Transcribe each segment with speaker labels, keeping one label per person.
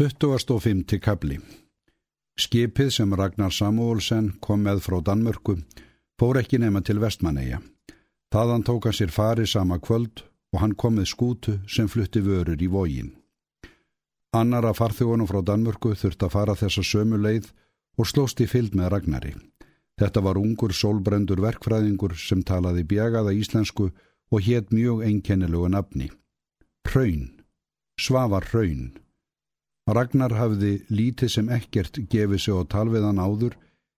Speaker 1: 25. kabli Skipið sem Ragnar Samuelsen kom með frá Danmörku fór ekki nema til Vestmanneia. Þaðan tók hann sér fari sama kvöld og hann kom með skútu sem flutti vörur í vógin. Annar af farþjóðunum frá Danmörku þurfti að fara þessa sömu leið og slóst í fylg með Ragnari. Þetta var ungur sólbrendur verkfræðingur sem talaði bjagaða íslensku og hétt mjög einkennilegu nafni. Hraun. Svavar Hraun. Ragnar hafði lítið sem ekkert gefið sig á talviðan áður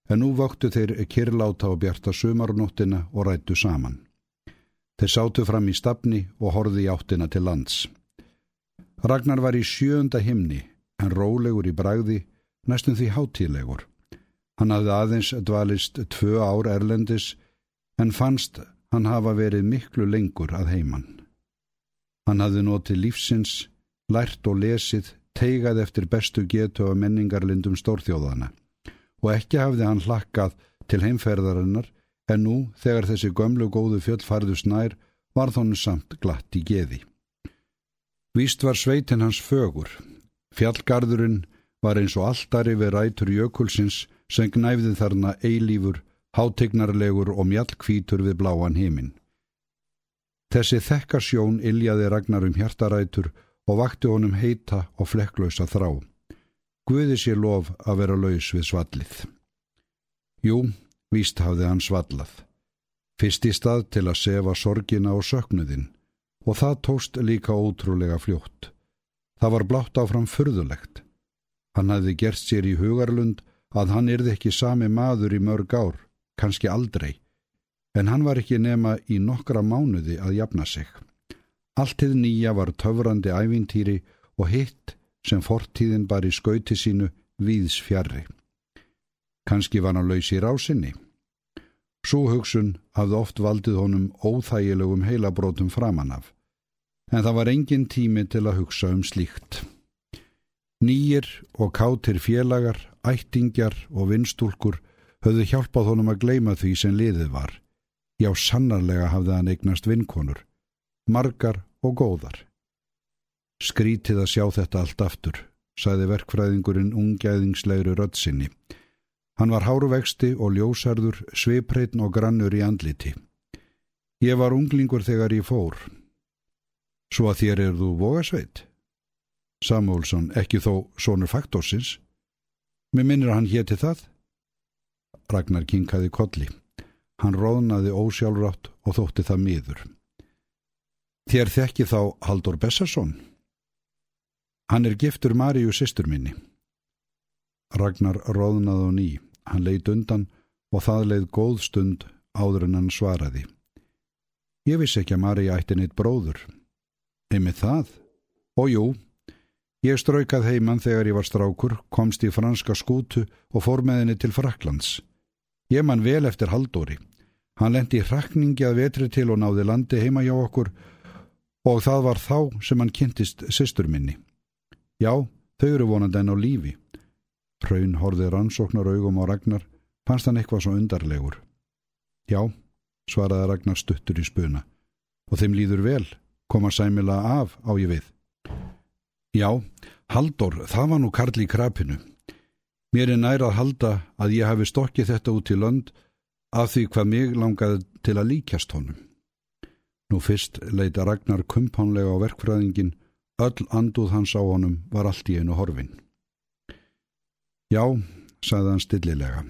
Speaker 1: en nú voktu þeir kyrláta á bjarta sumarnóttina og rættu saman. Þeir sátu fram í stafni og horði í áttina til lands. Ragnar var í sjönda himni en rólegur í bræði, næstum því hátílegur. Hann hafði aðeins dvalist tvö ár erlendis en fannst hann hafa verið miklu lengur að heiman. Hann hafði notið lífsins, lært og lesið teigað eftir bestu getu af menningarlindum stórþjóðana og ekki hafði hann hlakkað til heimferðarinnar en nú þegar þessi gömlu góðu fjöll farðu snær var þónu samt glatt í geði. Víst var sveitin hans fögur. Fjallgarðurinn var eins og alltari við rætur jökulsins sem gnæfði þarna eilífur, hátegnarlegur og mjallkvítur við bláan heiminn. Þessi þekkasjón iljaði Ragnar um hjartarætur og vakti honum heita og flekklausa þrá. Guði sér lof að vera laus við svallið. Jú, víst hafði hann svallað. Fyrst í stað til að sefa sorgina og söknuðin og það tóst líka ótrúlega fljótt. Það var blátt áfram fyrðulegt. Hann hafði gert sér í hugarlund að hann yrði ekki sami maður í mörg ár, kannski aldrei, en hann var ekki nema í nokkra mánuði að jafna sig. Alltið nýja var töfrandi ævintýri og hitt sem fortíðin bar í skauti sínu víðs fjarrri. Kanski var hann laus í rásinni. Svo hugsun hafði oft valdið honum óþægilegum heilabrótum framann af, en það var engin tími til að hugsa um slíkt. Nýjir og kátir félagar, ættingjar og vinstúlkur höfðu hjálpað honum að gleima því sem liðið var. Já, sannarlega hafði hann eignast vinkonur margar og góðar. Skrítið að sjá þetta allt aftur, saði verkfræðingurinn ungjæðingslegru röddsinni. Hann var háruvexti og ljósarður, sveipreitn og grannur í andliti. Ég var unglingur þegar ég fór. Svo að þér er þú vogasveit? Samúlsson, ekki þó sonur faktorsins. Mér minnir að hann héti það? Ragnar kinkaði kolli. Hann róðnaði ósjálfrátt og þótti það miður. Þér þekki þá Haldur Bessarsson. Hann er giftur Maríu sýstur minni. Ragnar róðnað á ný. Hann leitt undan og það leið góð stund áður en hann svaraði. Ég vissi ekki að Maríu ætti neitt bróður. Emið það? Og jú, ég straukað heimann þegar ég var strákur, komst í franska skútu og fór með henni til Fraklands. Ég mann vel eftir Haldóri. Hann lendi í hrakningi að vetri til og náði landi heima hjá okkur og það var þá sem hann kynntist sýstur minni. Já, þau eru vonandi enn á lífi. Hraun horfið rannsóknar augum á Ragnar, fannst hann eitthvað svo undarlegur. Já, svaraði Ragnar stuttur í spuna. Og þeim líður vel, koma sæmila af á ég við. Já, Haldur, það var nú Karl í krapinu. Mér er nær að halda að ég hafi stokkið þetta út í lönd af því hvað mig langaði til að líkjast honum. Nú fyrst leita Ragnar kumpánlega á verkfræðingin, öll anduð hans á honum var allt í einu horfin. Já, sagði hann stillilega,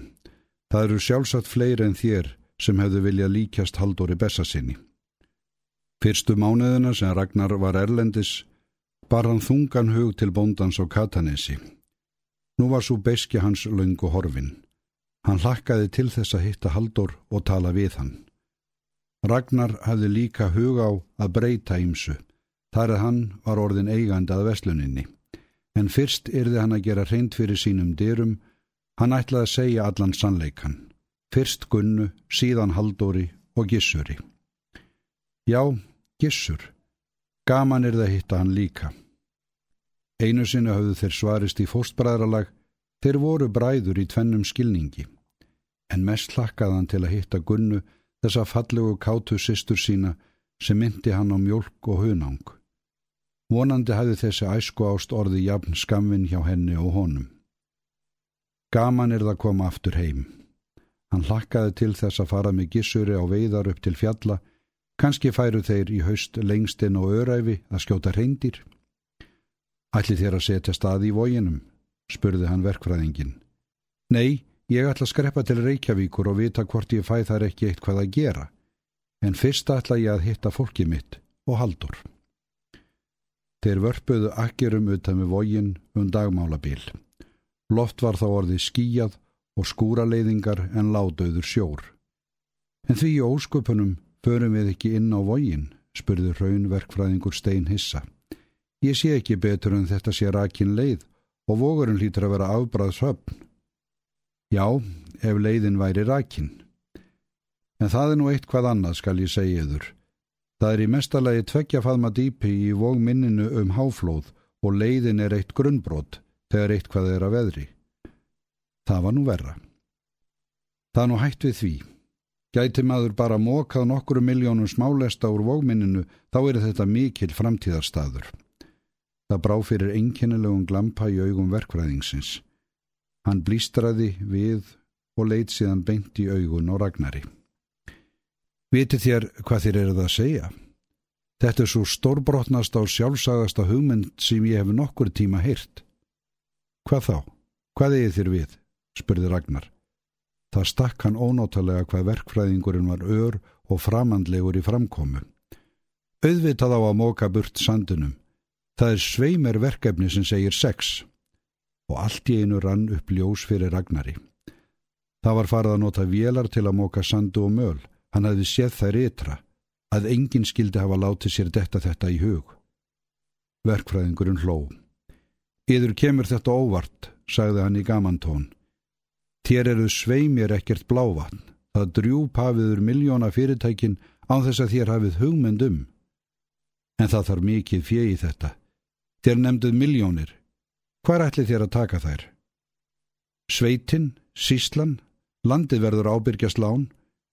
Speaker 1: það eru sjálfsagt fleiri en þér sem hefðu vilja líkjast Haldóri Bessasinni. Fyrstu mánuðina sem Ragnar var erlendis bar hann þungan hug til bóndans á Katanesi. Nú var svo beski hans laungu horfin. Hann hlakkaði til þess að hitta Haldór og tala við hann. Ragnar hafði líka hug á að breyta ímsu, þar að hann var orðin eigandi að vesluninni. En fyrst yrði hann að gera reynd fyrir sínum dyrum, hann ætlaði að segja allan sannleikan. Fyrst Gunnu, síðan Haldóri og Gissuri. Já, Gissur. Gaman það að hitta hann líka. Einu sinni hafðu þeir svarist í fóstbræðralag, þeir voru bræður í tvennum skilningi. En mest hlakkaði hann til að hitta Gunnu þessa fallegu kátu sýstur sína sem myndi hann á mjölk og hunang. Vonandi hafði þessi æsku ást orði jafn skamvin hjá henni og honum. Gaman er það að koma aftur heim. Hann hlakkaði til þess að fara með gissuri á veiðar upp til fjalla, kannski færu þeir í haust lengstinn og öræfi að skjóta reyndir. Ætli þér að setja stað í vóginum, spurði hann verkfræðingin. Nei, ég ætla að skreppa til Reykjavíkur og vita hvort ég fæ þar ekki eitt hvað að gera, en fyrst ætla ég að hitta fólkið mitt og haldur. Þeir vörpuðu akkerum utan með vógin um dagmálabíl. Loft var þá orðið skíjað og skúraleiðingar en ládauður sjór. En því í ósköpunum förum við ekki inn á vógin, spurði raunverkfræðingur Stein Hissa. Ég sé ekki betur en þetta sé rakin leið og vógurinn hlýtur að vera afbræðs höfn. Já, ef leiðin væri rakin. En það er nú eitt hvað annað skal ég segja yður. Það er í mestalagi tveggja faðma dýpi í vógminninu um háflóð og leiðin er eitt grunnbrott þegar eitt hvað er að veðri. Það var nú verra. Það nú hætt við því. Gæti maður bara mókað nokkuru miljónum smálesta úr vógminninu þá er þetta mikil framtíðarstaður. Það brá fyrir einkennilegum glampa í augum verkfræðingsins. Hann blístraði við og leitt síðan beint í augun og ragnari. Viti þér hvað þér eruð að segja? Þetta er svo stórbrotnast á sjálfsagasta hugmynd sem ég hef nokkur tíma heyrt. Hvað þá? Hvað eigið þér við? spurði Ragnar. Það stakk hann ónótalega hvað verkfræðingurinn var ör og framandlegur í framkomu. Auðvitað á að móka burt sandunum. Það er sveimer verkefni sem segir sex og allt í einu rann upp ljós fyrir Ragnari. Það var farið að nota vélar til að móka sandu og möl. Hann hefði séð þær ytra að enginn skildi hafa látið sér detta þetta í hug. Verkfræðingurinn hló. Íður kemur þetta óvart, sagði hann í gamantón. Þér eru sveimir ekkert blávatn. Það drjúp hafiður miljóna fyrirtækin á þess að þér hafið hugmyndum. En það þarf mikið fjegi þetta. Þér nefnduð miljónir. Hvar ætli þér að taka þær? Sveitin, síslan, landið verður ábyrgjast lán,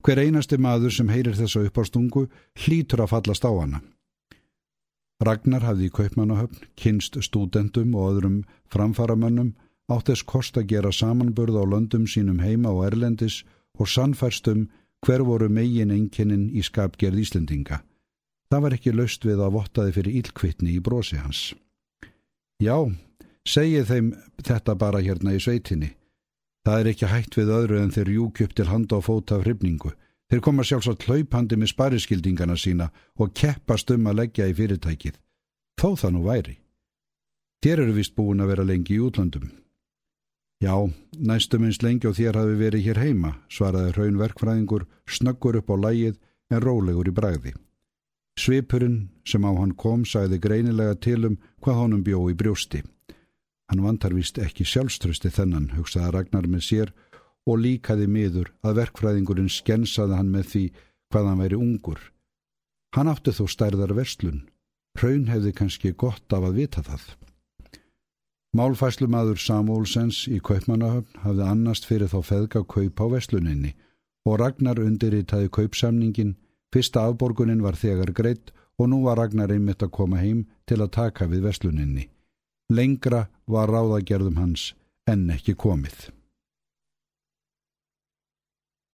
Speaker 1: hver einasti maður sem heyrir þessa uppástungu hlýtur að fallast á hana. Ragnar hafði í kaupmannahöfn, kynst stúdendum og öðrum framfaramönnum átt þess kost að gera samanburð á löndum sínum heima og erlendis og sannfærstum hver voru megin einkinin í skapgerð Íslendinga. Það var ekki laust við að vottaði fyrir ílkvittni í brosi hans. Já, segið þeim þetta bara hérna í sveitinni. Það er ekki hægt við öðru en þeir júk upp til handa og fóta af hrifningu. Þeir koma sjálfsagt hlaupandi með spariskildingana sína og keppast um að leggja í fyrirtækið. Þó það nú væri. Þér eru vist búin að vera lengi í útlöndum. Já, næstum eins lengi og þér hafi verið hér heima, svaraði hraunverkfræðingur, snöggur upp á lægið en rólegur í bræði. Svipurinn sem á hann kom sæði greinilega til um hvað honum bjó í brjósti. Hann vantar vist ekki sjálfströsti þennan, hugsaði Ragnar með sér og líkaði miður að verkfræðingurinn skensaði hann með því hvað hann væri ungur. Hann átti þó stærðar verslun. Hraun hefði kannski gott af að vita það. Málfæslumadur Samúlsens í Kaupmannahöfn hafði annast fyrir þá feðga kaup á vesluninni og Ragnar undirritaði kaupsamningin, fyrsta afborgunin var þegar greitt og nú var Ragnar einmitt að koma heim til að taka við vesluninni. Lengra var ráðagerðum hans en ekki komið.